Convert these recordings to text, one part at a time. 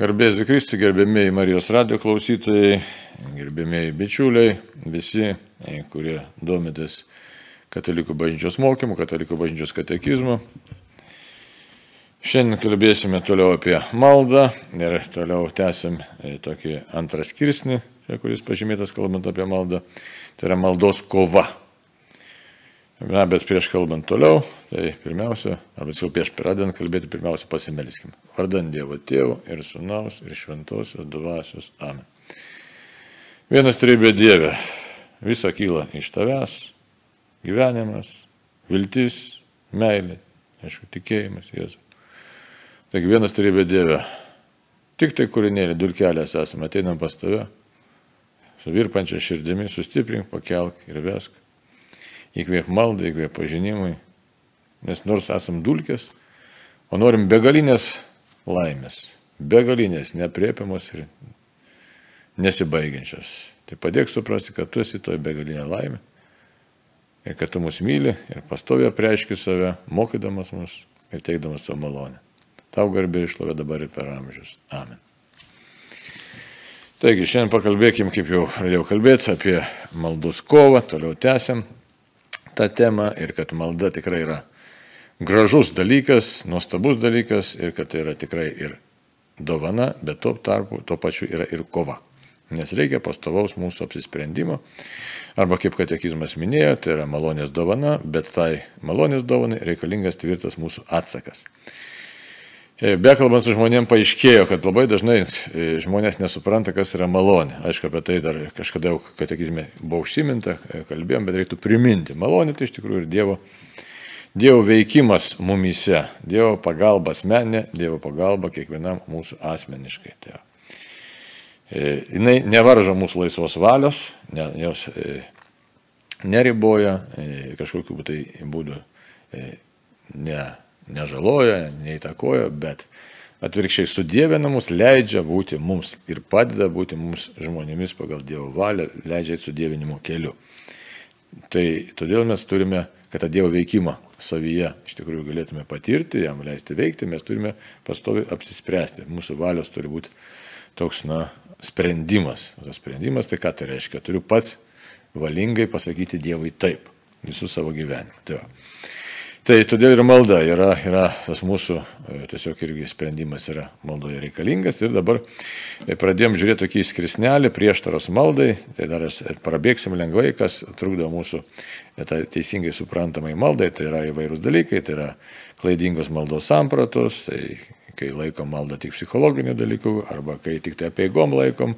Garbėsiu Kristų, gerbėmėjai Marijos radio klausytojai, gerbėmėjai bičiuliai, visi, e, kurie domitės katalikų bažnyčios mokymu, katalikų bažnyčios katekizmu. Šiandien kalbėsime toliau apie maldą ir toliau tęsim e, tokį antrą skirsnį, kuris pažymėtas kalbant apie maldą. Tai yra maldos kova. Na, bet prieš kalbant toliau, tai pirmiausia, arba jau prieš pradedant kalbėti, pirmiausia pasimelskime. Vardant Dievo Tėvų ir Sūnaus ir Šventosios Dvasios. Amen. Vienas trybė Dieve, visa kyla iš tavęs, gyvenimas, viltis, meilė, aišku, tikėjimas, Jėzus. Taigi vienas trybė Dieve, tik tai kūrinėlį, dulkelės esame, ateinam pas tave, su virpančia širdimi, sustiprink, pakelk ir vesk įkvėp maldai, įkvėp pažinimui, nes nors esam dulkės, o norim begalinės laimės, begalinės, nepriepiamos ir nesibaigiančios. Tai padėk suprasti, kad tu esi toje begalinė laimė ir kad tu mus myli ir pastovė prieiški save, mokydamas mus ir teikdamas savo malonę. Tau garbė išlovė dabar ir per amžius. Amen. Taigi, šiandien pakalbėkim, kaip jau pradėjau kalbėti, apie maldos kovą, toliau tęsiam tą temą ir kad malda tikrai yra gražus dalykas, nuostabus dalykas ir kad tai yra tikrai ir dovana, bet tuo tarpu tuo pačiu yra ir kova. Nes reikia pastovaus mūsų apsisprendimo. Arba kaip katekizmas minėjo, tai yra malonės dovana, bet tai malonės dovanai reikalingas tvirtas mūsų atsakas. E, bekalbant su žmonėm paaiškėjo, kad labai dažnai e, žmonės nesupranta, kas yra malonė. Aišku, apie tai dar kažkada jau katekizme buvo užsiminta, e, kalbėjom, bet reiktų priminti. Malonė tai iš tikrųjų ir Dievo, dievo veikimas mumise, Dievo pagalba asmenė, Dievo pagalba kiekvienam mūsų asmeniškai. Tai, jinai nevaržo mūsų laisvos valios, ne, jos neriboja kažkokiu tai būdu. Ne, nežaloja, neįtakoja, bet atvirkščiai sudėvina mus, leidžia būti mums ir padeda būti mums žmonėmis pagal Dievo valią, leidžia eiti sudėvinimo keliu. Tai todėl mes turime, kad tą Dievo veikimą savyje iš tikrųjų galėtume patirti, jam leisti veikti, mes turime pastovi apsispręsti. Mūsų valios turi būti toks, na, sprendimas. Tas sprendimas tai ką tai reiškia? Turiu pats valingai pasakyti Dievui taip visų savo gyvenimą. Tai va. Tai todėl ir malda yra, yra tas mūsų e, tiesiog irgi sprendimas yra maldoje reikalingas. Ir dabar e, pradėjom žiūrėti tokį skrisnelį prieštaros maldai, tai dar prabėgsim lengvai, kas trukdo mūsų e, tai teisingai suprantamai maldai, tai yra įvairūs dalykai, tai yra klaidingos maldos sampratos, tai kai laikom maldą tik psichologinių dalykų, arba kai tik tai apieigom laikom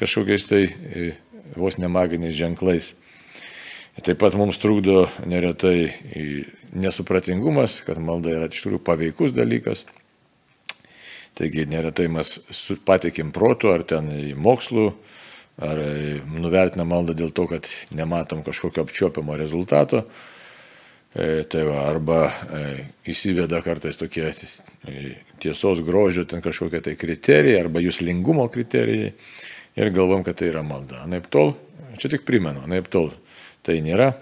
kažkokiais tai vos nemaginiais ženklais. Taip pat mums trukdo neretai nesupratingumas, kad malda yra iš tikrųjų paveikus dalykas. Taigi neretai mes patikim protų ar ten į mokslų, ar nuvertinam maldą dėl to, kad nematom kažkokio apčiopiamo rezultato. E, tai va, arba e, įsiveda kartais tokie e, tiesos grožio ten kažkokie tai kriterijai arba jūslingumo kriterijai ir galvom, kad tai yra malda. Naip tol, čia tik primenu, naip tol Tai nėra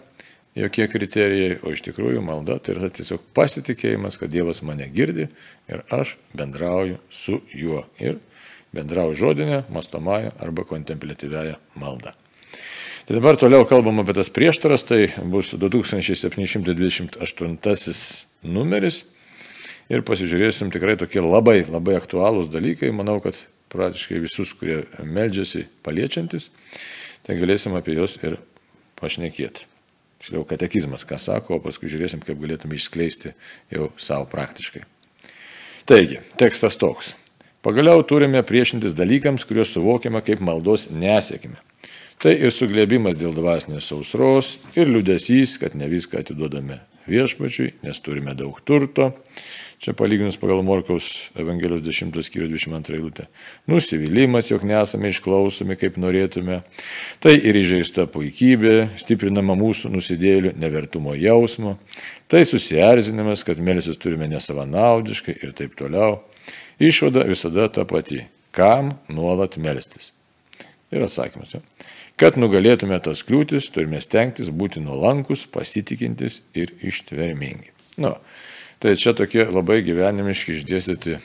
jokie kriterijai, o iš tikrųjų malda tai yra tiesiog pasitikėjimas, kad Dievas mane girdi ir aš bendrauju su juo. Ir bendrauju žodinę, mastomąją arba kontemplatyvęją maldą. Tai dabar toliau kalbam apie tas prieštaras, tai bus 2728 numeris ir pasižiūrėsim tikrai tokie labai, labai aktualūs dalykai. Manau, kad praktiškai visus, kurie meldžiasi paliečiantis, tai galėsim apie juos ir pašnekėti. Tiksliau, katekizmas, ką sako, o paskui žiūrėsim, kaip galėtume išskleisti jau savo praktiškai. Taigi, tekstas toks. Pagaliau turime priešintis dalykams, kuriuos suvokiame kaip maldos nesėkime. Tai ir suglėbimas dėl dvasinės sausros, ir liūdėsys, kad ne viską atiduodame viešpačiui, nes turime daug turto, Čia palyginus pagal Morkaus Evangelijos 10 skyrių 22 eilutė. Nusivylimas, jog nesame išklausomi, kaip norėtume. Tai ir įžeista puikybė, stiprinama mūsų nusidėlių nevertumo jausmo. Tai susierzinimas, kad melsis turime nesavanaudiškai ir taip toliau. Išvada visada ta pati. Kam nuolat melstis? Ir atsakymas. Ja. Kad nugalėtume tas kliūtis, turime stengtis būti nuolankus, pasitikintis ir ištvermingi. Nu, Tai čia tokie labai gyvenimiški išdėstyti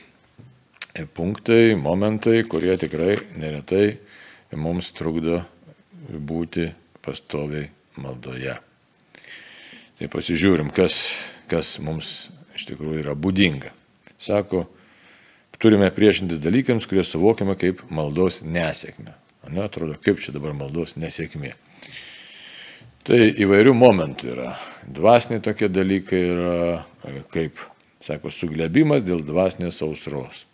punktai, momentai, kurie tikrai neretai mums trukdo būti pastoviai maldoje. Tai pasižiūrim, kas, kas mums iš tikrųjų yra būdinga. Sako, turime priešintis dalykams, kurie suvokiame kaip maldos nesėkmė. Ne, atrodo, kaip čia dabar maldos nesėkmė. Tai įvairių momentų yra. Dvasiniai tokie dalykai yra, kaip, sako, suglebimas dėl dvasinės sausros.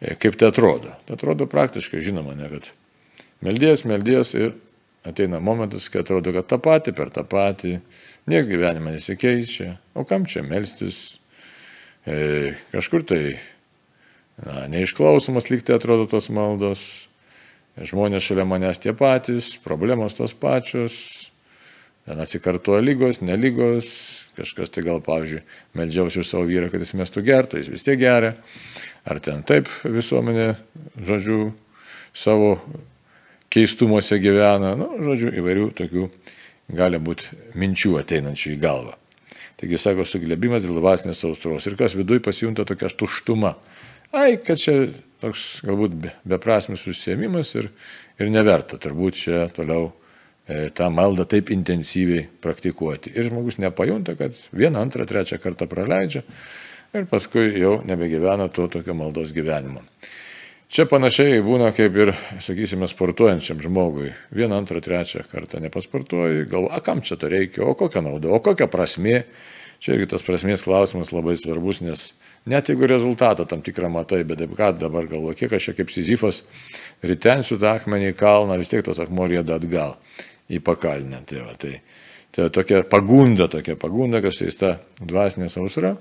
E, kaip tai atrodo? Tai atrodo praktiškai, žinoma, ne, kad meldies, meldies ir ateina momentas, kai atrodo, kad tą patį per tą patį, niekas gyvenime nesikeičia, o kam čia melstis, e, kažkur tai na, neišklausomas lygtai atrodo tos maldos, žmonės šalia manęs tie patys, problemos tos pačios, ten atsikartoja lygos, nelygos, kažkas tai gal, pavyzdžiui, meldžiausi už savo vyrą, kad jis mestų gertų, jis vis tiek geria, ar ten taip visuomenė, žodžiu, savo keistumuose gyvena, nu, žodžiu, įvairių tokių gali būti minčių ateinančių į galvą. Taigi, sako, suglebimas dėl dvasinės saustros. Ir kas viduje pasijunta tokia tuštuma. Ai, kad čia toks galbūt beprasmis užsiemimas ir, ir neverta turbūt čia toliau e, tą maldą taip intensyviai praktikuoti. Ir žmogus nepajunta, kad vieną, antrą, trečią kartą praleidžia ir paskui jau nebegyvena to tokio maldos gyvenimo. Čia panašiai būna kaip ir, sakysime, sportuojančiam žmogui. Vieną, antrą, trečią kartą nepasportuoji, galvo, a kam čia to reikia, o kokia nauda, o kokia prasmė. Čia irgi tas prasmės klausimas labai svarbus, nes net jeigu rezultatą tam tikrą matai, bet taip ką dabar galvo, kiek aš čia kaip Sizifas ritensiu tą akmenį į kalną, vis tiek tas akmuo rėda atgal į pakalnę. Tai, va, tai, tai tokia pagunda, tokia pagunda, kas tai ta dvasinė sausra.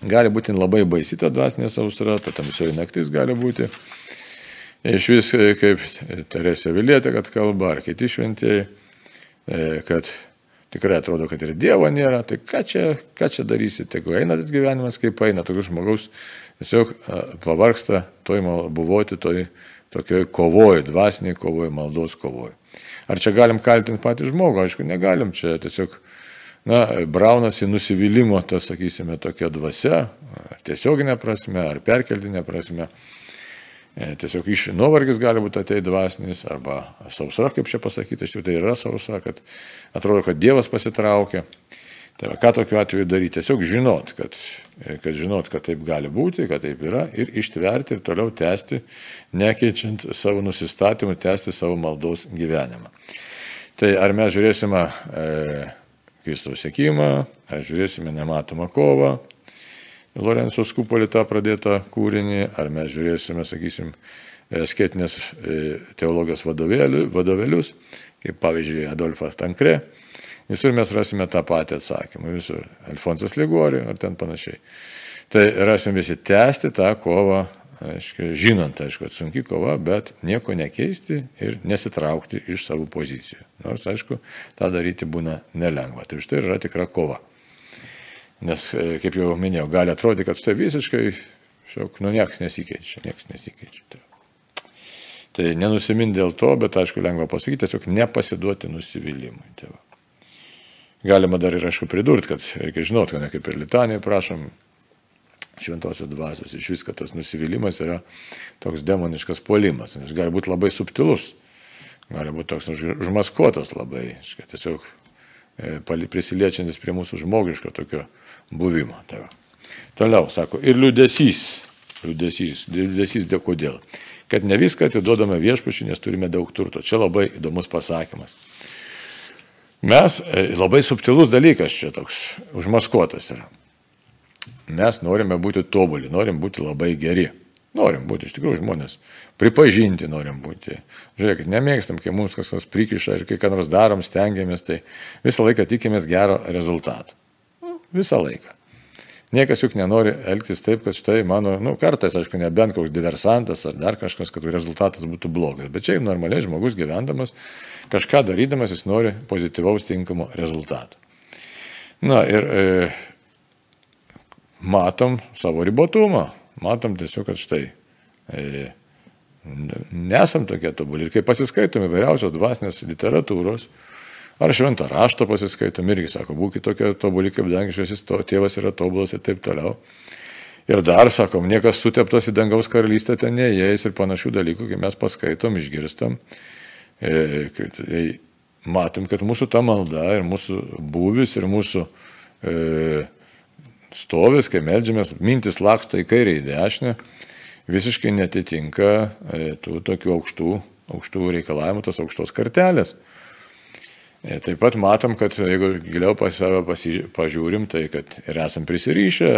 Gali būti labai baisi ta dvasinė sausra, ta tamsioji naktis gali būti. Iš vis, kaip Teresė Vilietė, kad kalba, ar kiti šventieji, e, kad tikrai atrodo, kad ir Dievo nėra, tai ką čia, ką čia darysi, tegu eina tas gyvenimas, kaip eina, tokius žmogaus tiesiog pavarksta toj buvoti toj tokioj kovoj, dvasiniai kovoj, maldos kovoj. Ar čia galim kaltinti patį žmogų? Aišku, negalim, čia tiesiog na, braunasi nusivylimų, tas, sakysime, tokia dvasia, ar tiesioginė prasme, ar perkeltinė prasme. E, tiesiog iš nuovargis gali būti atei dvasinis, arba sausra, kaip čia pasakyti, iš tikrųjų tai yra sausra, kad atrodo, kad Dievas pasitraukė. Tai va, ką tokiu atveju daryti? Tiesiog žinot, kad, e, kad žinot, kad taip gali būti, kad taip yra ir ištverti ir toliau tęsti, nekeičiant savo nusistatymų, tęsti savo maldos gyvenimą. Tai ar mes žiūrėsime e, Kristaus sėkimą, ar žiūrėsime nematomą kovą, Lorenzo Skupolį tą pradėtą kūrinį, ar mes žiūrėsime, sakysim, skėtinės e, teologijos vadovėlius, kaip pavyzdžiui Adolfas Tankre. Visur mes rasime tą patį atsakymą, visur. Alfonsas Ligori ar ten panašiai. Tai rasim visi tęsti tą kovą aiškia, žinant, aišku, sunki kova, bet nieko nekeisti ir nesitraukti iš savo pozicijų. Nors, aišku, tą daryti būna nelengva. Tai štai yra tikra kova. Nes, e, kaip jau minėjau, gali atrodyti, kad štai visiškai, šiok, nu, niekas nesikeičia, niekas nesikeičia. Tai, tai nenusimin dėl to, bet, aišku, lengva pasakyti, tiesiog nepasiduoti nusivylimui. Tai va. Galima dar ir, aišku, pridurti, kad reikia žinoti, kad ne kaip ir Litanijai prašom, šventosios dvasios. Iš vis, kad tas nusivylimas yra toks demoniškas puolimas, nes gali būti labai subtilus, gali būti toks užmaskuotas labai, škai, tiesiog prisiliečiantis prie mūsų žmogiško tokio buvimo. Tai. Toliau, sako, ir liūdėsys, liūdėsys, liūdėsys dėl kodėl. Kad ne viską atiduodame viešpačiui, nes turime daug turto. Čia labai įdomus pasakymas. Mes, e, labai subtilus dalykas čia toks, užmaskuotas yra mes norime būti tobuli, norim būti labai geri. Norim būti iš tikrųjų žmonės. Pripažinti norim būti. Žiūrėkit, nemėgstam, kai mums kas nors prikiša ir kai ką nors darom, stengiamės, tai visą laiką tikimės gero rezultato. Nu, visą laiką. Niekas juk nenori elgtis taip, kad štai mano, nu, kartais, aišku, nebent koks diversantas ar dar kažkas, kad rezultatas būtų blogas. Bet čia normaliai žmogus gyvendamas, kažką darydamas, jis nori pozityvaus tinkamo rezultato. Na ir e, matom savo ribotumą, matom tiesiog, kad štai e, nesam tokie tobuli. Ir kai pasiskaitom įvairiausios dvasinės literatūros, ar šventą raštą pasiskaitom, irgi sako, būkite tokie tobuli, kaip dangiškasis tėvas yra tobulas ir taip toliau. Ir dar, sakom, niekas suteptas į dangaus karalystę ten neįeis ir panašių dalykų, kai mes paskaitom, išgirstam. E, tai matom, kad mūsų ta malda ir mūsų būvis ir mūsų e, stovis, kai melžiamės, mintis laksto į kairę, į dešinę, visiškai netitinka e, tų tokių aukštų, aukštų reikalavimų, tos aukštos kartelės. E, taip pat matom, kad jeigu giliau pas save pažiūrim, tai kad ir esam prisirišę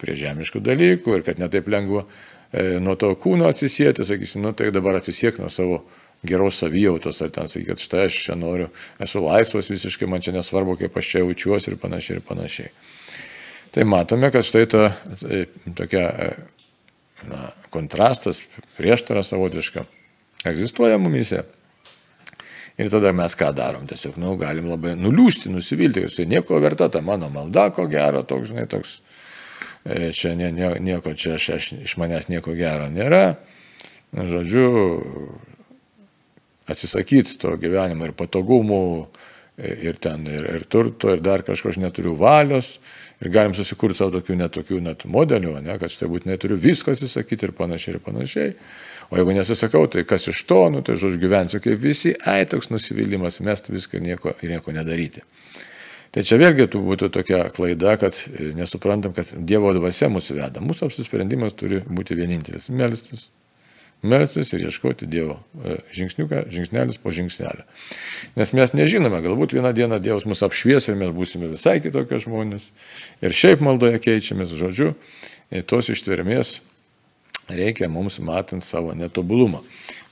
prie žemiškų dalykų ir kad netaip lengva e, nuo to kūno atsisėti, sakysim, nu tai dabar atsisiek nuo savo geros savijautos, ar ten sakyti, kad štai aš čia noriu, esu laisvas visiškai, man čia nesvarbu, kaip aš čia jaučiuosi ir panašiai ir panašiai. Tai matome, kad štai ta tai, tokia e, na, kontrastas, prieštara savotiška egzistuoja mumise. Ir tada mes ką darom? Tiesiog, nu, galim labai nuliūsti, nusivilti, kad tai nieko verta, ta mano malda, ko gero, toks, žinai, toks E, čia nie, nie, nieko, čia aš, aš, iš manęs nieko gero nėra. Žodžiu, atsisakyti to gyvenimo ir patogumų, ir ten, ir, ir turto, ir dar kažko aš neturiu valios. Ir galim susikurti savo tokių netokių net modelių, ne, kad štai būtinai turiu visko atsisakyti ir panašiai, ir panašiai. O jeigu nesisakau, tai kas iš to, nu, tai žodžiu gyvensiu kaip visi, ai toks nusivylimas, mesti viską ir nieko, ir nieko nedaryti. Tai čia vėlgi būtų tokia klaida, kad e, nesuprantam, kad Dievo dvasia mūsų veda. Mūsų apsisprendimas turi būti vienintelis - melstis. Melstis ir ieškoti Dievo e, žingsniuką, žingsnelis po žingsnelio. Nes mes nežinome, galbūt vieną dieną Dievas mus apšvies ir mes būsime visai kitokie žmonės. Ir šiaip maldoje keičiamės, žodžiu, e, tos ištvermės reikia mums matant savo netobulumą.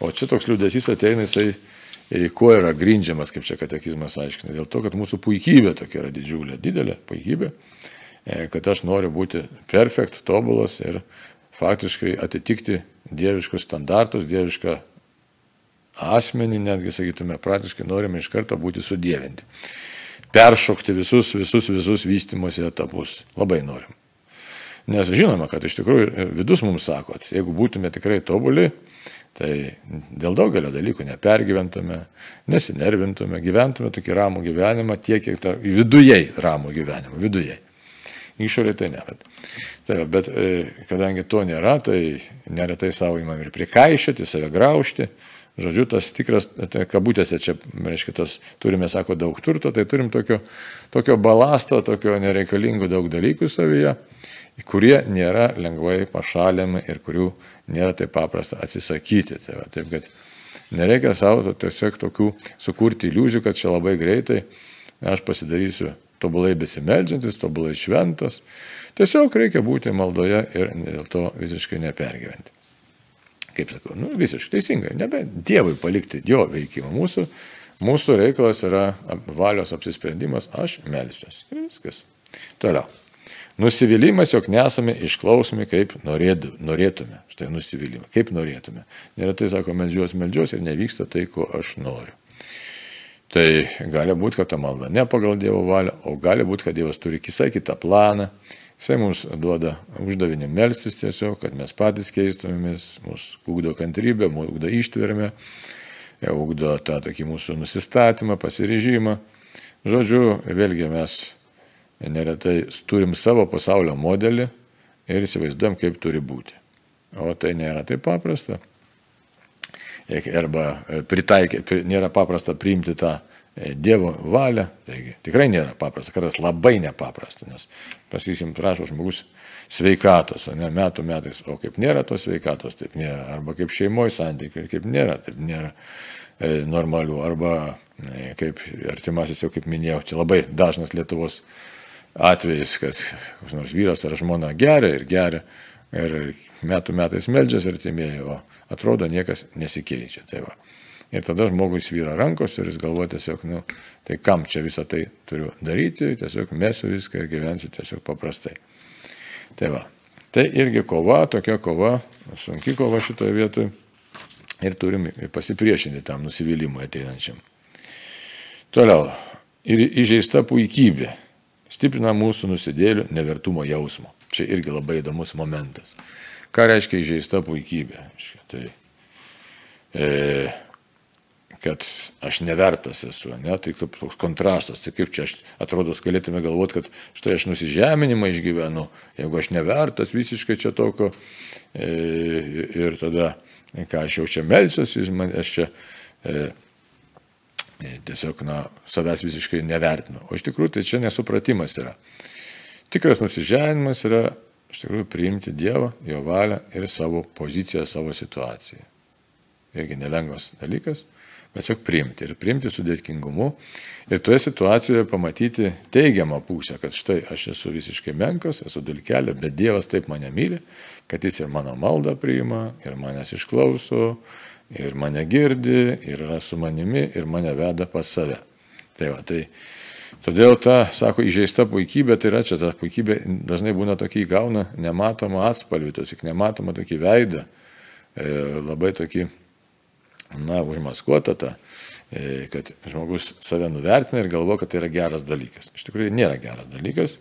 O čia toks liūdėsys ateina, jisai kuo yra grindžiamas, kaip čia katekizmas aiškina, dėl to, kad mūsų puikybė tokia yra didžiulė, didelė puikybė, e, kad aš noriu būti perfekt, tobulas ir faktiškai atitikti dieviškus standartus, dievišką asmenį, netgi sakytume, praktiškai norime iš karto būti sudėvinti. Peršokti visus, visus, visus vystimosi etapus. Labai norim. Nes žinoma, kad iš tikrųjų vidus mums sako, jeigu būtume tikrai tobuli, Tai dėl daugelio dalykų nepergyventume, nesinervintume, gyventume tokį ramų gyvenimą, tiek, kiek to viduje ramų gyvenimą, viduje. Išorė tai nėra. Tai, bet e, kadangi to nėra, tai neretai savo įmam ir prikaišyti, save graužti. Žodžiu, tas tikras, kabutėse čia, reiškia, tas turime, sako, daug turto, tai turim tokio, tokio balasto, tokio nereikalingų daug dalykų savyje, kurie nėra lengvai pašaliami ir kurių nėra taip paprasta atsisakyti. Tai va, taip, kad nereikia savo tiesiog tokių sukurti iliuzijų, kad čia labai greitai aš pasidarysiu tobulai besimeldžiantis, tobulai šventas. Tiesiog reikia būti maldoje ir dėl to visiškai nepergyventi. Kaip sakau, nu, visiškai teisingai, nebe Dievui palikti jo veikimą. Mūsų, mūsų reikalas yra valios apsisprendimas, aš melsiuosi. Ir viskas. Toliau. Nusivylimas, jog nesame išklausomi, kaip norėtų, norėtume. Štai nusivylimą, kaip norėtume. Neretai sako, melžiuos, melžiuos ir nevyksta tai, ko aš noriu. Tai gali būti, kad ta malda ne pagal Dievo valią, o gali būti, kad Dievas turi visai kitą planą. Jisai mums duoda uždavinį melstis tiesiog, kad mes patys keistumėmės, mūsų ugdo kantrybę, mūsų ugdo ištvermę, ugdo tą tokį mūsų nusistatymą, pasiryžimą. Žodžiu, vėlgi mes neretai turim savo pasaulio modelį ir įsivaizduojam, kaip turi būti. O tai nėra taip paprasta. Arba e, pritaikė, nėra paprasta priimti tą e, Dievo valią, taigi tikrai nėra paprasta, kartais labai nepaprasta, nes, pasakysim, prašo žmogus sveikatos, o ne metų metais, o kaip nėra tos sveikatos, taip nėra, arba kaip šeimoje santykiai, kaip nėra, taip nėra e, normalių, arba e, kaip artimasis jau kaip minėjau, čia labai dažnas Lietuvos atvejis, kad koks nors vyras ar žmona geria ir geria ir metų metais meldžiasi artimieji, o atrodo niekas nesikeičia. Tai va. ir tada žmogui svyra rankos ir jis galvoja tiesiog, nu, tai kam čia visą tai turiu daryti, tiesiog mesiu viską ir gyvensiu tiesiog paprastai. Tai va. Tai irgi kova, tokia kova, sunki kova šitoje vietoje ir turim pasipriešinti tam nusivylimui ateinančiam. Toliau. Ir įžeista puikybė stiprina mūsų nusidėlių nevertumo jausmo. Čia irgi labai įdomus momentas. Ką reiškia įžeista puikybė? Tai, e, kad aš nevertas esu, ne, tai toks kontrastas, tai kaip čia aš atrodo, galėtume galvoti, kad štai aš nusižeminimą išgyvenu, jeigu aš nevertas visiškai čia tokio e, ir tada, ką aš jau čia melsiuosi, aš čia e, e, tiesiog, na, savęs visiškai nevertinu. O iš tikrųjų tai čia nesupratimas yra. Tikras nusižeminimas yra iš tikrųjų priimti Dievą, jo valią ir savo poziciją, savo situaciją. Irgi nelengvas dalykas bet tiesiog priimti ir priimti su dėkingumu ir toje situacijoje pamatyti teigiamą pusę, kad štai aš esu visiškai menkas, esu dulkelė, bet Dievas taip mane myli, kad jis ir mano maldą priima, ir manęs išklauso, ir mane girdi, ir yra su manimi, ir mane veda pas save. Tai va, tai Todėl ta, sako, įžeista puikybė, tai yra čia ta puikybė dažnai būna tokia įgauna nematomą atspalvį, tiesiog nematomą tokį veidą, e, labai tokį na, užmaskuota ta, e, kad žmogus save nuvertina ir galvo, kad tai yra geras dalykas. Iš tikrųjų, nėra geras dalykas.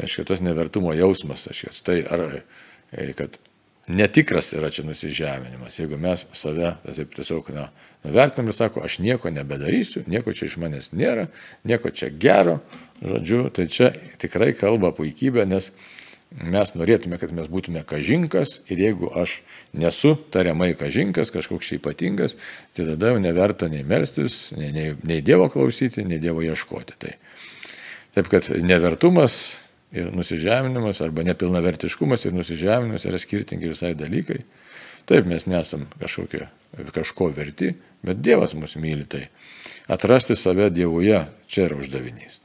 Aišku, tas nevertumo jausmas, aišku, tai ar, e, kad netikras yra čia nusižeminimas. Jeigu mes save taip tiesiog na, nuvertinam ir sako, aš nieko nebedarysiu, nieko čia iš manęs nėra, nieko čia gero, žodžiu, tai čia tikrai kalba puikybė, nes mes norėtume, kad mes būtume kažinkas ir jeigu aš nesu tariamai kažinkas, kažkoks ypatingas, tai tada jau neverta nei melstis, nei, nei, nei Dievo klausyti, nei Dievo ieškoti. Tai. Taip kad nevertumas ir nusižeminimas arba nepilnavertiškumas ir nusižeminimas yra skirtingi visai dalykai. Taip mes nesam kažkokio, kažko verti, bet Dievas mus myli. Tai atrasti save Dievuje čia yra uždavinys.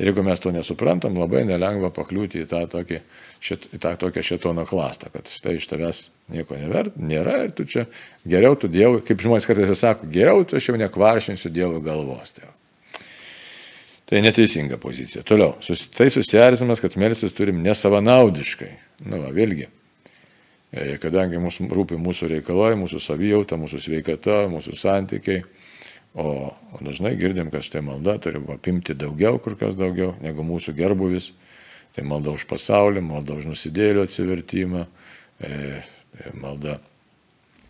Ir jeigu mes to nesuprantam, labai nelengva pakliūti į tą, tokį, šit, į tą tokią šetono klastą, kad štai iš tavęs nieko nevert, nėra ir tu čia geriau tu Dievui, kaip žmonės kartais sako, geriau tu aš jau nekvaršinsiu Dievo galvos. Tai, tai neteisinga pozicija. Toliau, tai susierzinimas, kad melsis turim nesavanaudiškai. Nu, va, vėlgi, e, kadangi mūsų rūpi mūsų reikalai, mūsų savijauta, mūsų sveikata, mūsų santykiai O, o dažnai girdim, kad štai malda turi apimti daugiau, kur kas daugiau negu mūsų gerbuvis. Tai malda už pasaulį, malda už nusidėlio atsivertimą, e, e, malda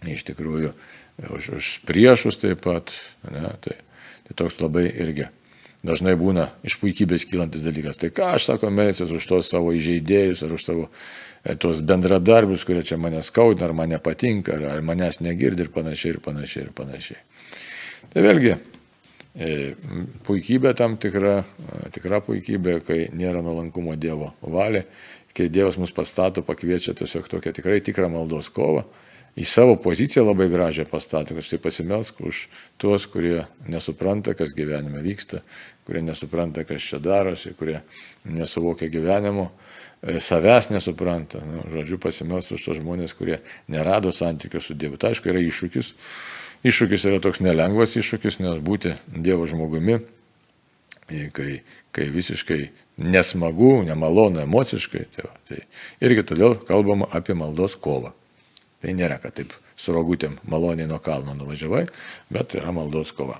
iš tikrųjų už, už priešus taip pat. Ne, tai, tai toks labai irgi dažnai būna iš puikybės kylantis dalykas. Tai ką aš sako, melsiuos už tos savo įžeidėjus ar už savo e, tos bendradarbius, kurie čia mane skaudina, ar man nepatinka, ar, ar manęs negirdi ir panašiai, ir panašiai, ir panašiai. Tai vėlgi, e, puikybė tam tikra, e, tikra puikybė, kai nėra nuolankumo Dievo valė, kai Dievas mus pastato, pakviečia tiesiog tokią tikrai tikrą maldos kovą, į savo poziciją labai gražią pastato, kad štai pasimelsk už tuos, kurie nesupranta, kas gyvenime vyksta, kurie nesupranta, kas čia darosi, kurie nesuvokia gyvenimo, e, savęs nesupranta. Nu, žodžiu, pasimelsk už tos žmonės, kurie nerado santykių su Dievu. Tai aišku, yra iššūkis, Iššūkis yra toks nelengvas iššūkis, nes būti Dievo žmogumi, kai, kai visiškai nesmagu, nemalonu emociškai, tai, va, tai irgi todėl kalbama apie maldos kovą. Tai nėra, kad taip su rogutėm maloniai nuo kalno nuvažiavai, bet yra maldos kova.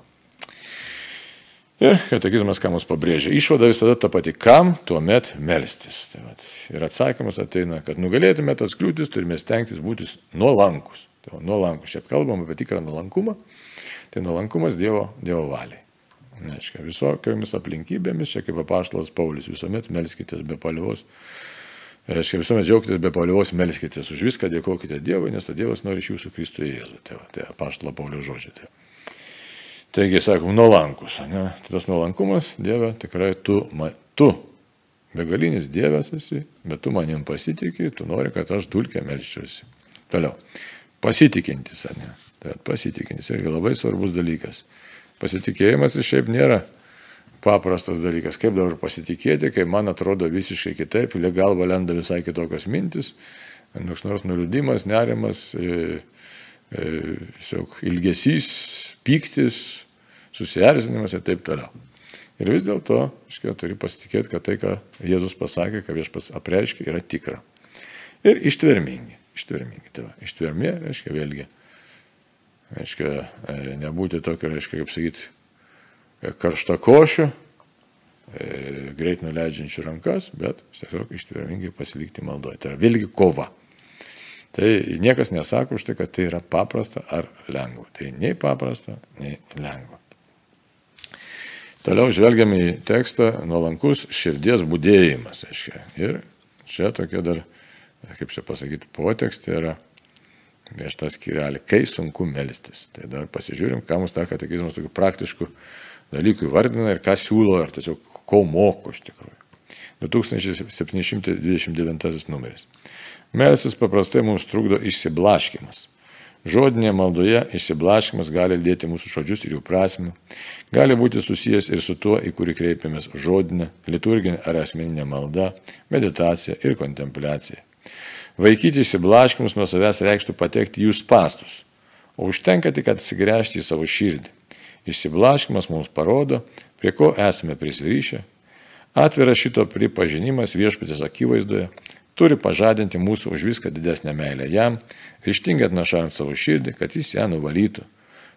Ir katekizmas, ką mus pabrėžia, išvada visada ta pati, kam tuomet melstis. Tai vat, ir atsakymas ateina, kad nugalėtume tas kliūtis, turime stengtis būti nuolankus. Tai nuolankus, čia kalbam apie tikrą nuolankumą, tai nuolankumas Dievo, dievo valiai. Neaiškia, visokiomis aplinkybėmis, čia kaip apaštalas Paulius, visuomet melskitės be palievos. Reiškia, visuomet džiaugitės be palievos, melskitės už viską, dėkokite Dievui, nes to Dievas nori iš jūsų Kristuje Jėzų. Tai, tai apaštalo Paulius žodžiai. Tai. Taigi, sakom, nuolankus. Ne? Tai tas nuolankumas, Dieve, tikrai tu, ma, tu begalinis Dievas esi, bet tu manim pasitikė, tu nori, kad aš dulkę melščiausi. Toliau. Pasitikintis, ar ne? Tai pasitikintis irgi labai svarbus dalykas. Pasitikėjimas iš šiaip nėra paprastas dalykas. Kaip dabar pasitikėti, kai man atrodo visiškai kitaip, į galvą lenda visai kitokios mintis, koks nors nuliūdimas, nerimas, e, e, ilgesys, pyktis, susierzinimas ir taip toliau. Ir vis dėlto, iškiau, turi pasitikėti, kad tai, ką Jėzus pasakė, ką viešpas apreiškė, yra tikra. Ir ištvermingi ištvermingi. Tai va, ištvermė reiškia vėlgi, reiškia e, nebūti tokio, reiškia, kaip sakyti, karšta košio, e, greit nuleidžiančių rankas, bet tiesiog ištvermingai pasilikti maldoje. Tai yra vėlgi kova. Tai niekas nesako už tai, kad tai yra paprasta ar lengva. Tai nei paprasta, nei lengva. Toliau žvelgiam į tekstą nuolankus širdies būdėjimas. Aiškia. Ir čia tokia dar, kaip čia pasakyti, potekstė yra prieš tą skirelį, kai sunku melstis. Tai dar pasižiūrim, ką mums dar katekizmas tokių praktiškų dalykų įvardina ir ką siūlo, ar tiesiog ko moko iš tikrųjų. 2729 numeris. Melsis paprastai mums trukdo išsiblaškimas. Žodinėje maldoje išsiblaškimas gali lėti mūsų žodžius ir jų prasme, gali būti susijęs ir su tuo, į kurį kreipiamės žodinė, liturginė ar asmeninė malda, meditacija ir kontempliacija. Vaikyti išsiblaškimus nuo savęs reikštų patekti jų pastus, o užtenka tik atsigręžti į savo širdį. Išsiblaškimas mums parodo, prie ko esame prisirišę. Atviras šito pripažinimas viešpatės akivaizdoje turi pažadinti mūsų už viską didesnę meilę jam, ryštingai atnašant savo širdį, kad jis ją nuvalytų.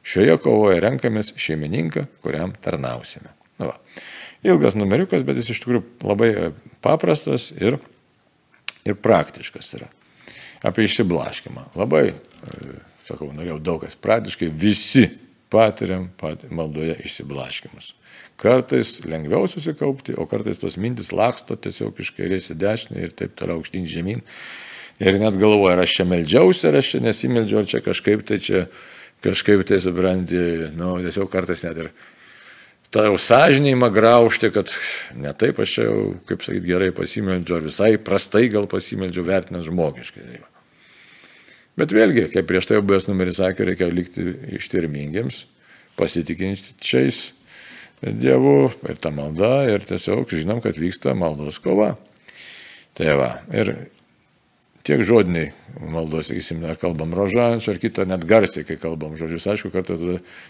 Šioje kovoje renkamės šeimininką, kuriam tarnausime. Na va. Ilgas numeriukas, bet jis iš tikrųjų labai paprastas ir ir praktiškas yra. Apie išsiblaškimą. Labai, e, sakau, norėjau daug kas praktiškai, visi patiriam pat, maldoje išsiblaškimus. Kartais lengviau susikaupti, o kartais tos mintis laksto tiesiog iš kairės į dešinę ir taip toliau aukštyn žemyn. Ir net galvoju, ar aš čia meldžiausi, ar aš čia nesimeldžiau, ar čia kažkaip tai čia kažkaip tai supranti, nu, tiesiog kartais net ir tą jau sąžinėjimą graužti, kad ne taip aš čia jau, kaip sakyti, gerai pasimeldžiu, ar visai prastai gal pasimeldžiu, vertinant žmogiškai. Tai Bet vėlgi, kaip prieš tai buvęs numeris sakė, reikia likti ištirmingiems, pasitikinčiais Dievu ir ta malda ir tiesiog žinom, kad vyksta maldos kova. Tai va, ir tiek žodiniai maldos, sakysim, ar kalbam rožančių, ar kitą, net garsiai, kai kalbam žodžius, aišku, kartais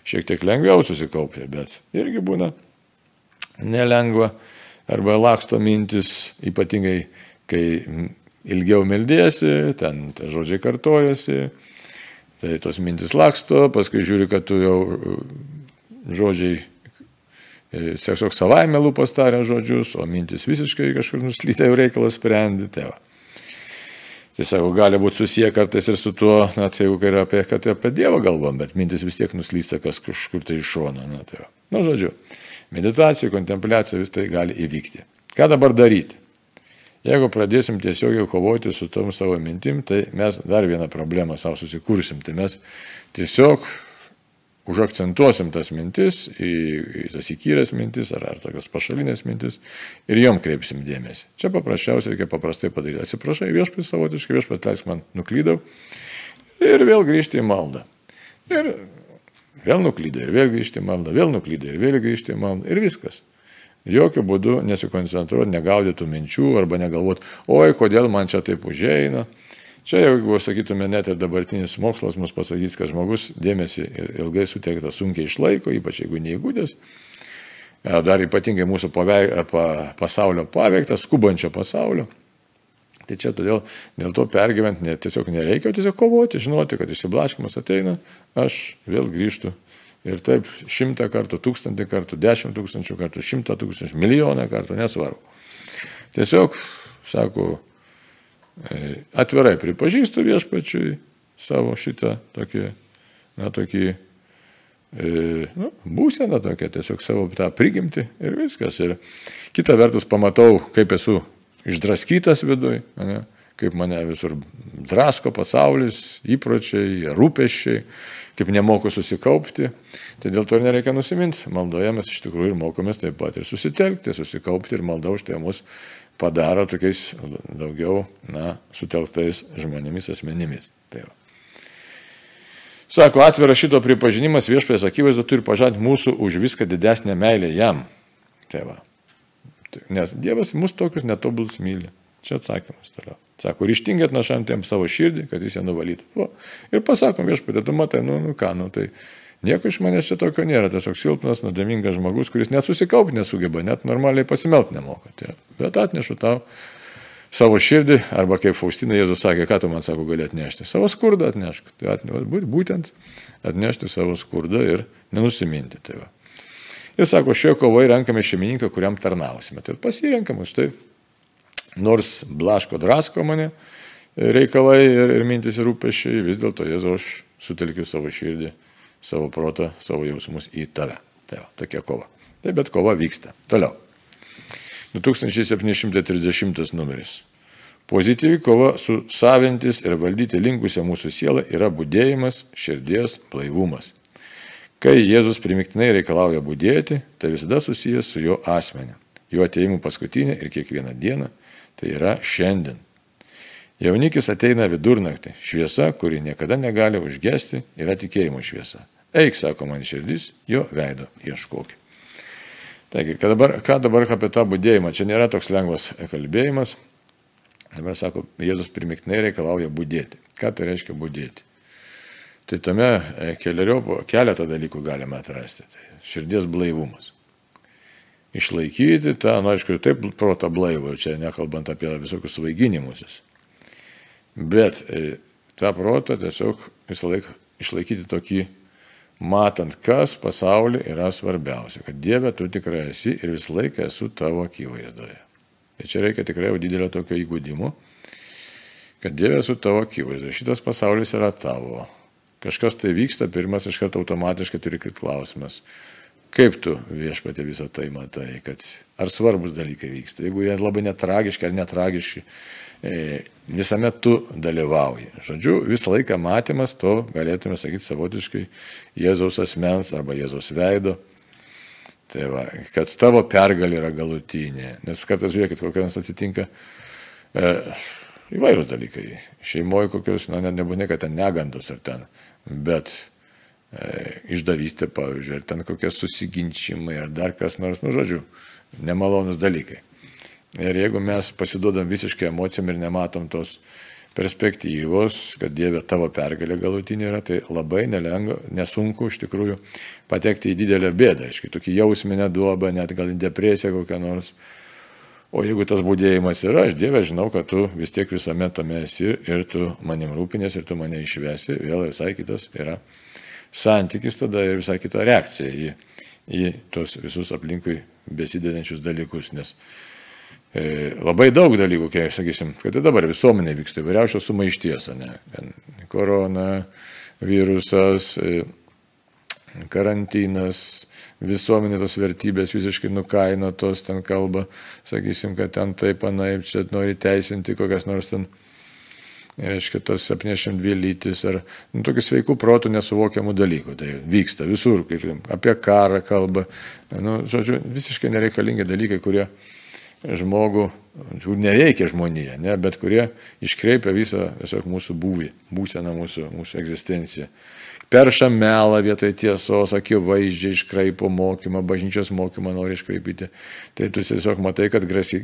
šiek tiek lengviau susikaupti, bet irgi būna nelengva, arba laksto mintis, ypatingai, kai ilgiau meldėsi, ten žodžiai kartojasi, tai tos mintis laksto, paskui žiūri, kad tu jau žodžiai e, tiesiog savaime lūpas taria žodžius, o mintis visiškai kažkur nuslytė jau reikalas sprendi. Tai va. Tai sako, gali būti susiję kartais ir su tuo, na, tai jeigu yra apie, kad apie Dievą galvom, bet mintis vis tiek nuslysta kas kažkur tai iš šono. Na, tai, na, žodžiu, meditacijų, kontempliacijų vis tai gali įvykti. Ką dabar daryti? Jeigu pradėsim tiesiogiai kovoti su tom savo mintim, tai mes dar vieną problemą savo susikursim. Tai mes tiesiog užakcentuosim tas mintis, į, į tas įkyrės mintis ar, ar tokias pašalinės mintis ir jom kreipsim dėmesį. Čia paprasčiausiai reikia paprastai padaryti. Atsiprašai viešpai savotiškai, viešpai atleisk man, nuklydau ir vėl grįžti į maldą. Ir vėl nuklydai, ir vėl grįžti į maldą, vėl nuklydai, ir vėl grįžti į maldą ir viskas. Jokių būdų nesikoncentruoti, negaudytų minčių arba negalvoti, oi, kodėl man čia taip užeina. Čia, jeigu sakytume, net ir dabartinis mokslas mus pasakys, kad žmogus dėmesį ilgai suteikta sunkiai išlaiko, ypač jeigu neįgūdęs, e, dar ypatingai mūsų paveik, pa, pasaulio paveiktas, skubančio pasaulio. Tai čia todėl dėl to pergyventi ne, tiesiog nereikia, tiesiog kovoti, žinoti, kad išsiblaškimas ateina, aš vėl grįžtu. Ir taip šimtą kartų, tūkstantį kartų, dešimt tūkstančių kartų, šimtą tūkstančių, milijoną kartų, nesvarbu. Tiesiog, sako, E, atvirai pripažįstu viešpačiui savo šitą tokį, na, tokį e, nu, būseną tokią, tiesiog savo tą prigimti ir viskas. Ir kita vertus pamatau, kaip esu išdraskytas viduj, ne, kaip mane visur drasko pasaulis, įpročiai, rūpeščiai, kaip nemoku susikaupti. Tai dėl to ir nereikia nusiminti. Maldoje mes iš tikrųjų ir mokomės taip pat ir susitelkti, susikaupti ir malda už tai mus padaro tokiais daugiau, na, sutelktais žmonėmis, asmenimis. Tai va. Sako, atviras šito pripažinimas viešpės akivaizdu turi pažadinti mūsų už viską didesnę meilę jam. Tai va. Nes Dievas mus tokius netobulus myli. Čia atsakymas toliau. Sako, ryštingai atnašam tiem savo širdį, kad jis ją nuvalytų. O, ir pasakom viešpatė, tu matai, nu, nu ką, nu tai Nieko iš manęs čia tokio nėra, tiesiog silpnas, nuodėmingas žmogus, kuris net susikaupti nesugeba, net normaliai pasimelt nemoka. Tai, bet atnešu tau savo širdį, arba kaip Faustina Jėzus sakė, ką tu man sako gali atnešti, savo skurdą atnešk. Tai atne, būtent atnešti savo skurdą ir nenusiminti. Tai va. ir sako, šioje kovoje renkame šeimininką, kuriam tarnausime. Tai pasirenkam, štai, nors blaško drasko mane, reikalai ir, ir mintis ir rūpešiai, vis dėlto Jėzau aš sutelkiu savo širdį, savo protą, savo jausmus į tave. Tai va, tokia kova. Tai bet kova vyksta. Toliau. 2730 numeris. Pozityvi kova su savintis ir valdyti linkusią mūsų sielą yra būdėjimas, širdies blaivumas. Kai Jėzus primiktinai reikalauja būdėti, tai visada susijęs su jo asmeniu, jo ateimu paskutinį ir kiekvieną dieną, tai yra šiandien. Jaunikis ateina vidurnaktį, šviesa, kuri niekada negali užgesti, yra tikėjimo šviesa. Eik, sako man širdis, jo veido ieškok. Taigi, ką dabar, ką dabar apie tą būdėjimą? Čia nėra toks lengvas kalbėjimas. Dabar sako, Jėzus primiktinai reikalauja būdėti. Ką tai reiškia būdėti? Tai tame e, keletą dalykų galime atrasti. Tai širdies blaivumas. Išlaikyti tą, na, nu, aišku, taip protą blaivą, čia nekalbant apie visokius svaiginimusis. Bet e, tą protą tiesiog visą laiką išlaikyti tokį, matant, kas pasaulyje yra svarbiausia. Kad Dieve tu tikrai esi ir visą laiką esu tavo akivaizdoje. Tai čia reikia tikrai jau didelio tokio įgūdimo, kad Dieve esu tavo akivaizdoje. Šitas pasaulis yra tavo. Kažkas tai vyksta, pirmas iš karto automatiškai turi krit klausimas. Kaip tu viešpatė visą tai matai, kad ar svarbus dalykai vyksta. Jeigu jie labai netragiški ar netragiški, E, visame tu dalyvauji. Žodžiu, visą laiką matymas to, galėtume sakyti savotiškai, Jėzaus asmens arba Jėzaus veido. Tai va, kad tavo pergalė yra galutinė. Nes kartais žiūrėkit, kokios atsitinka e, įvairūs dalykai. Šeimoje kokios, na, net nebūtinai, kad ten negandos ar ten, bet išdavystė, pavyzdžiui, ar ten kokie susiginčimai, ar dar kas nors, nu, žodžiu, nemalonus dalykai. Ir jeigu mes pasiduodam visiškai emocijom ir nematom tos perspektyvos, kad Dieve tavo pergalė galutinė yra, tai labai nelengva, nesunku iš tikrųjų patekti į didelę bėdą, aiškiai, tokį jausminę duobą, net gal į depresiją kokią nors. O jeigu tas būdėjimas yra, aš Dieve žinau, kad tu vis tiek visame tame esi ir tu manim rūpinės ir tu mane išvesi, vėl visai kitas yra santykis tada ir visai kita reakcija į, į tos visus aplinkui besidedančius dalykus, nes E, labai daug dalykų, kai, sakysim, kad dabar visuomenė vyksta įvairiausios sumaišties, ne? Korona, virusas, e, karantinas, visuomenė tos vertybės visiškai nukainotos, ten kalba, sakysim, kad ten taip, anaip, čia nori teisinti kokias nors ten, reiškia, tas 72 lytis ar nu, tokių sveikų protų nesuvokiamų dalykų. Tai vyksta visur, apie karą kalba, nu, žodžiu, visiškai nereikalingi dalykai, kurie žmogų, kur nereikia žmonėje, ne, bet kurie iškreipia visą tiesiog mūsų būvį, būseną mūsų, mūsų egzistenciją. Perša melą vietoj tiesos, akivaizdžiai iškraipo mokymą, bažnyčios mokymą nori iškraipyti. Tai tu tiesiog matai, kad grasi,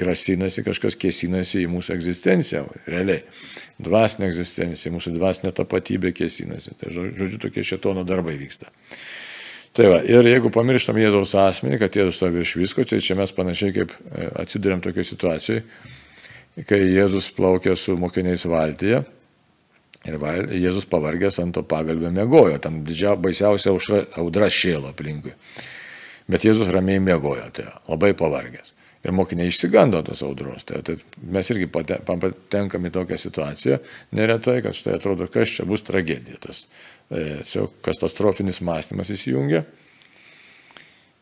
grasinasi, kažkas kėsinasi į mūsų egzistenciją, realiai. Dvasinė egzistencija, mūsų dvasinė tapatybė kėsinasi. Tai žodžiu, tokie šetono darbai vyksta. Tai va, ir jeigu pamirštam Jėzaus asmenį, kad Jėzus stovi virš visko, tai čia mes panašiai kaip e, atsidurėm tokioje situacijoje, kai Jėzus plaukė su mokiniais valtyje ir val, Jėzus pavargęs ant to pagalbio mėgojo, tam didžia, baisiausia audra šėlo aplinkui. Bet Jėzus ramiai mėgojo, tai labai pavargęs. Ir mokiniai išsigando tos audros. Tai, tai mes irgi patenkame į tokią situaciją, neretai, kad štai atrodo, kas čia bus tragedija. Tas E, katastrofinis mąstymas įsijungia.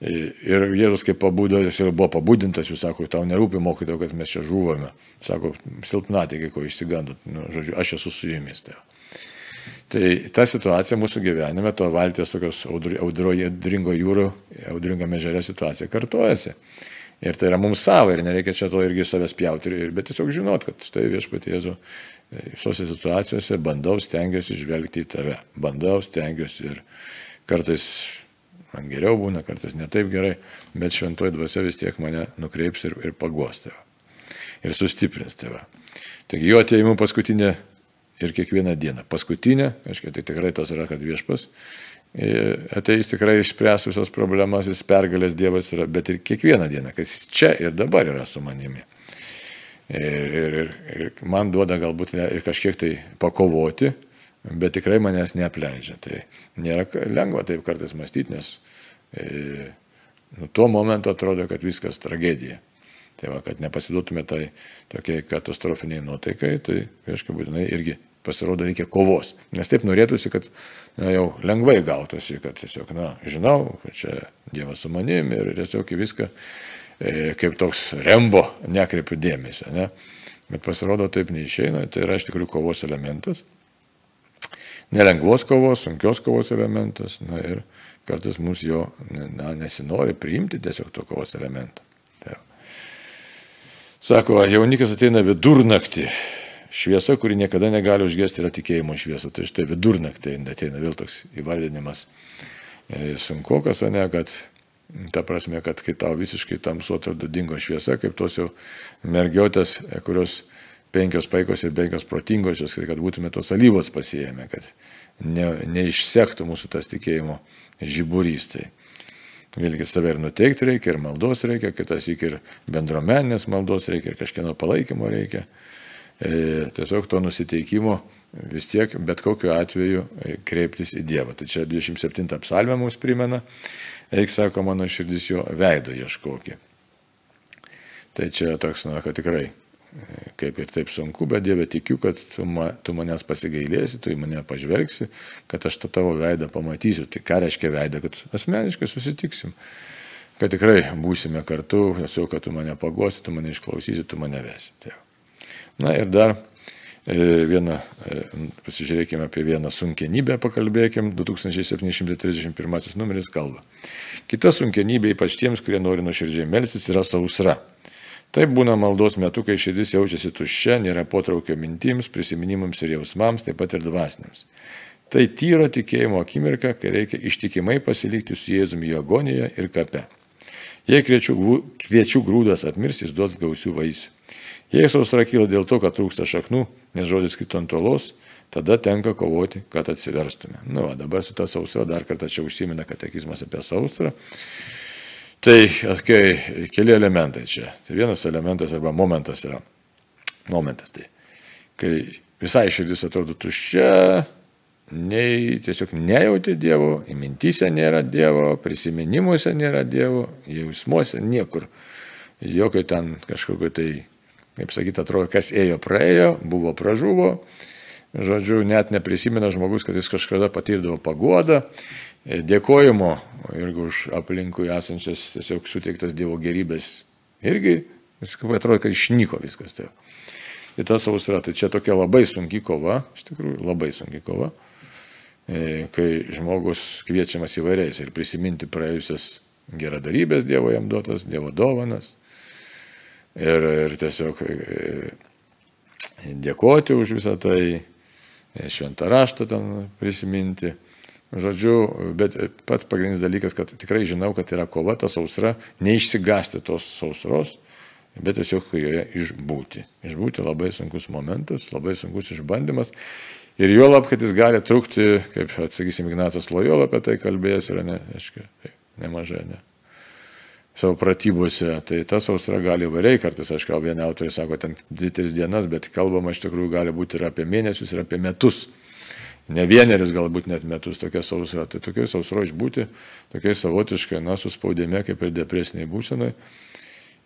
E, ir Jėzus kaip pabudo, jis ir buvo pabudintas, jūs sako, tau nerūpi mokytojo, kad mes čia žuvome. Sako, silpnatikai, ko išsigandot, nu, žodžiu, aš esu su jumis. Tai. tai ta situacija mūsų gyvenime, to valties tokios audroje, audringo jūro, audringame žerė situacija kartojasi. Ir tai yra mums savo ir nereikia čia to irgi savęs pjauti, bet tiesiog žinot, kad štai viešpatie Jėzu Visose situacijose bandau, stengiuosi žvelgti į tave. Bandau, stengiuosi ir kartais man geriau būna, kartais netaip gerai, bet šventoji dvasia vis tiek mane nukreips ir, ir paguos tave. Ir sustiprins tave. Taigi jo ateimu paskutinė ir kiekvieną dieną. Paskutinė, aiškiai, tai tikrai tas yra, kad viešpas ateis tikrai išspręs visas problemas, jis pergalės Dievas yra, bet ir kiekvieną dieną, kad jis čia ir dabar yra su manimi. Ir, ir, ir, ir man duoda galbūt ir kažkiek tai pakovoti, bet tikrai manęs neapleidžia. Tai nėra lengva taip kartais mąstyti, nes e, nu, tuo momentu atrodo, kad viskas tragedija. Tai va, kad nepasiduotume tai tokiai katastrofiniai nuotaikai, tai aišku, būtinai irgi pasirodo reikia kovos. Nes taip norėtųsi, kad na, jau lengvai gautųsi, kad tiesiog, na, žinau, čia Dievas su manim ir tiesiog į viską e, kaip toks rembo nekreipiu dėmesio. Ne? Bet pasirodo taip neišeina, tai yra iš tikrųjų kovos elementas. Nelengvos kovos, sunkios kovos elementas. Na ir kartais mums jo na, nesinori priimti tiesiog to kovos elementą. Tai. Sako, jaunikas ateina vidurnaktį Šviesa, kuri niekada negali užgesti, yra tikėjimo šviesa. Tai štai vidurnaktį ateina vėl toks įvardinimas e, sunkokas, ne, kad ta prasme, kad kai tau visiškai tamsu atrodo dingo šviesa, kaip tos jau mergiotės, e, kurios penkios paikos ir penkios protingosios, kad būtume tos alyvos pasijėmę, kad ne, neišsektų mūsų tas tikėjimo žiburys. Tai vėlgi save ir nuteikti reikia, ir maldos reikia, kitas iki ir bendruomenės maldos reikia, ir kažkieno palaikymo reikia. E, tiesiog to nusiteikimo vis tiek bet kokiu atveju e, kreiptis į Dievą. Tai čia 27 psalmė mums primena, eik sako mano širdis jo veido ieškokį. Tai čia toks, na, kad tikrai kaip ir taip sunku, bet Dieve tikiu, kad tu, ma, tu manęs pasigailėsi, tu į mane pažvelgsi, kad aš tą tavo veidą pamatysiu. Tai ką reiškia veidą, kad asmeniškai susitiksim, kad tikrai būsime kartu, tiesiog, kad tu mane pagosi, tu mane išklausysi, tu mane vesi. Tai Na ir dar e, vieną, e, pasižiūrėkime apie vieną sunkienybę, pakalbėkime, 2731 numeris kalba. Kita sunkienybė, ypač tiems, kurie nori nuoširdžiai melstis, yra sausra. Taip būna maldos metu, kai širdis jaučiasi tuščia, nėra potraukio mintims, prisiminimams ir jausmams, taip pat ir dvasiniams. Tai tyro tikėjimo akimirka, kai reikia ištikimai pasilikti su Jėzumi jo agonijoje ir kape. Jei kviečių, kviečių grūdas atmirs, jis duos gausių vaisių. Jei sausra kyla dėl to, kad trūksta šaknų, nes žodis kito ant tolos, tada tenka kovoti, kad atsiverstume. Na, nu, va, dabar su ta sausra dar kartą čia užsimena katekizmas apie sausrą. Tai kai, keli elementai čia. Tai vienas elementas arba momentas yra. Momentas tai. Kai visai širdis atrodo tuščia, nei tiesiog nejauti Dievo, mintise nėra Dievo, prisiminimuose nėra Dievo, jausmuose niekur. Jokio ten kažkokio tai kaip sakyt, atrodo, kas ėjo, praėjo, buvo, pražuvo. Žodžiu, net neprisimena žmogus, kad jis kažkada patirdavo paguodą, dėkojimo irgi už aplinkui esančias tiesiog suteiktas Dievo gerybės. Irgi, jis kaip atrodo, kad išnyko viskas. Tai. Ir ta sausra, tai čia tokia labai sunki kova, iš tikrųjų labai sunki kova, e, kai žmogus kviečiamas įvairiais ir prisiminti praėjusias geradarybės Dievo jam duotas, Dievo dovanas, ir, ir tiesiog e, dėkoti už visą tai, e, šventą raštą ten prisiminti. Žodžiu, bet pats pagrindinis dalykas, kad tikrai žinau, kad yra kova, ta sausra, neišsigasti tos sausros, bet tiesiog joje išbūti. Išbūti labai sunkus momentas, labai sunkus išbandymas. Ir jo lab, kad jis gali trukti, kaip, atsakysim, Ignatas Lojola apie tai kalbėjęs, yra ne, aiškiai, nemažai, ne savo pratybose, tai ta sausra gali įvairiai, kartais, kalbu, vieni autoriai sako, ten 2-3 dienas, bet kalbama iš tikrųjų gali būti ir apie mėnesius, ir apie metus. Ne vienerius, galbūt net metus tokia sausra. Tai tokia sausra išbūti, tokia savotiškai, na, suspaudėme, kaip ir depresiniai būsenai.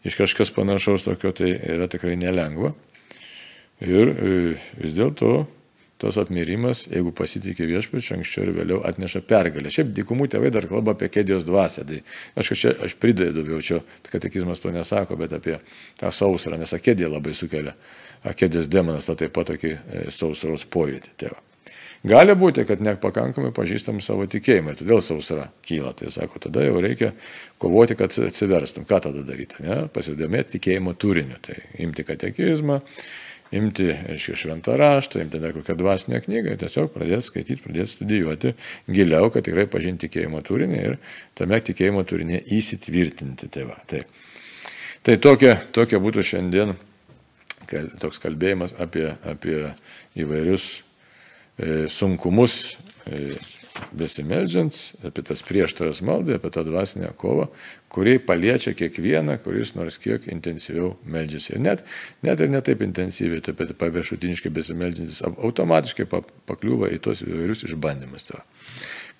Iš kažkas panašaus tokio tai yra tikrai nelengva. Ir e, vis dėlto tas apmirimas, jeigu pasitikė viešpačiu, anksčiau ir vėliau atneša pergalę. Šiaip dykumų tėvai dar kalba apie kėdijos dvasę. Tai aš čia aš pridedu, jau čia katekizmas to nesako, bet apie tą sausrą, nes akėdija labai sukelia. Akėdijos demonas tą taip pat tokį e, sausros pojūtį tėvą. Gali būti, kad nepakankamai pažįstam savo tikėjimą ir todėl sausra kyla. Tai sako, tada jau reikia kovoti, kad atsiverstum. Ką tada daryti? Ne? Pasidomėti tikėjimo turiniu. Tai imti katekizmą, imti, aiškiai, šventą raštą, imti dar kokią dvasinę knygą ir tiesiog pradėti skaityti, pradėti studijuoti giliau, kad tikrai pažinti tikėjimo turinį ir tame tikėjimo turinė įsitvirtinti. Tai, va, tai, tai tokia, tokia būtų šiandien toks kalbėjimas apie, apie įvairius sunkumus. E, besimeldžiant, apie tas prieštaras maldai, apie tą dvasinę kovą, kuri paliečia kiekvieną, kuris nors kiek intensyviau meldžiasi. Ir net, net ir netaip intensyviai, taip pat paviršutiniškai besimeldžiantis automatiškai pakliūva į tos įvairius išbandymus.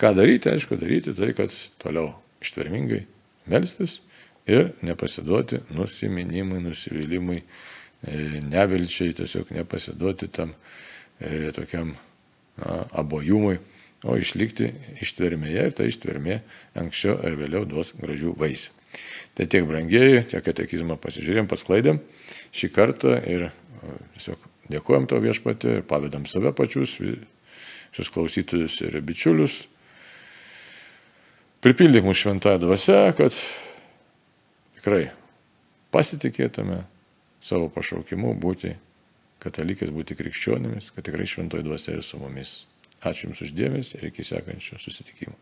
Ką daryti, aišku, daryti tai, kad toliau ištvermingai melstis, ir nepasiduoti nusiminimui, nusivylimui, e, nevilčiai, tiesiog nepasiduoti tam e, tokiam abojumui, o išlikti ištvermėje ir ta ištvermė anksčiau ar vėliau duos gražių vaisių. Tai tiek brangieji, tiek katekizmą pasižiūrėjom, pasklaidėm šį kartą ir tiesiog dėkojom to viešpatį ir pavedam save pačius, visus klausytojus ir bičiulius. Pripildyk mūsų šventąją dvasę, kad tikrai pasitikėtume savo pašaukimu būti katalikais, būti krikščionimis, kad tikrai šventoji dvasia ir su mumis. Ačiū Jums uždėmės ir iki sekančio susitikimo.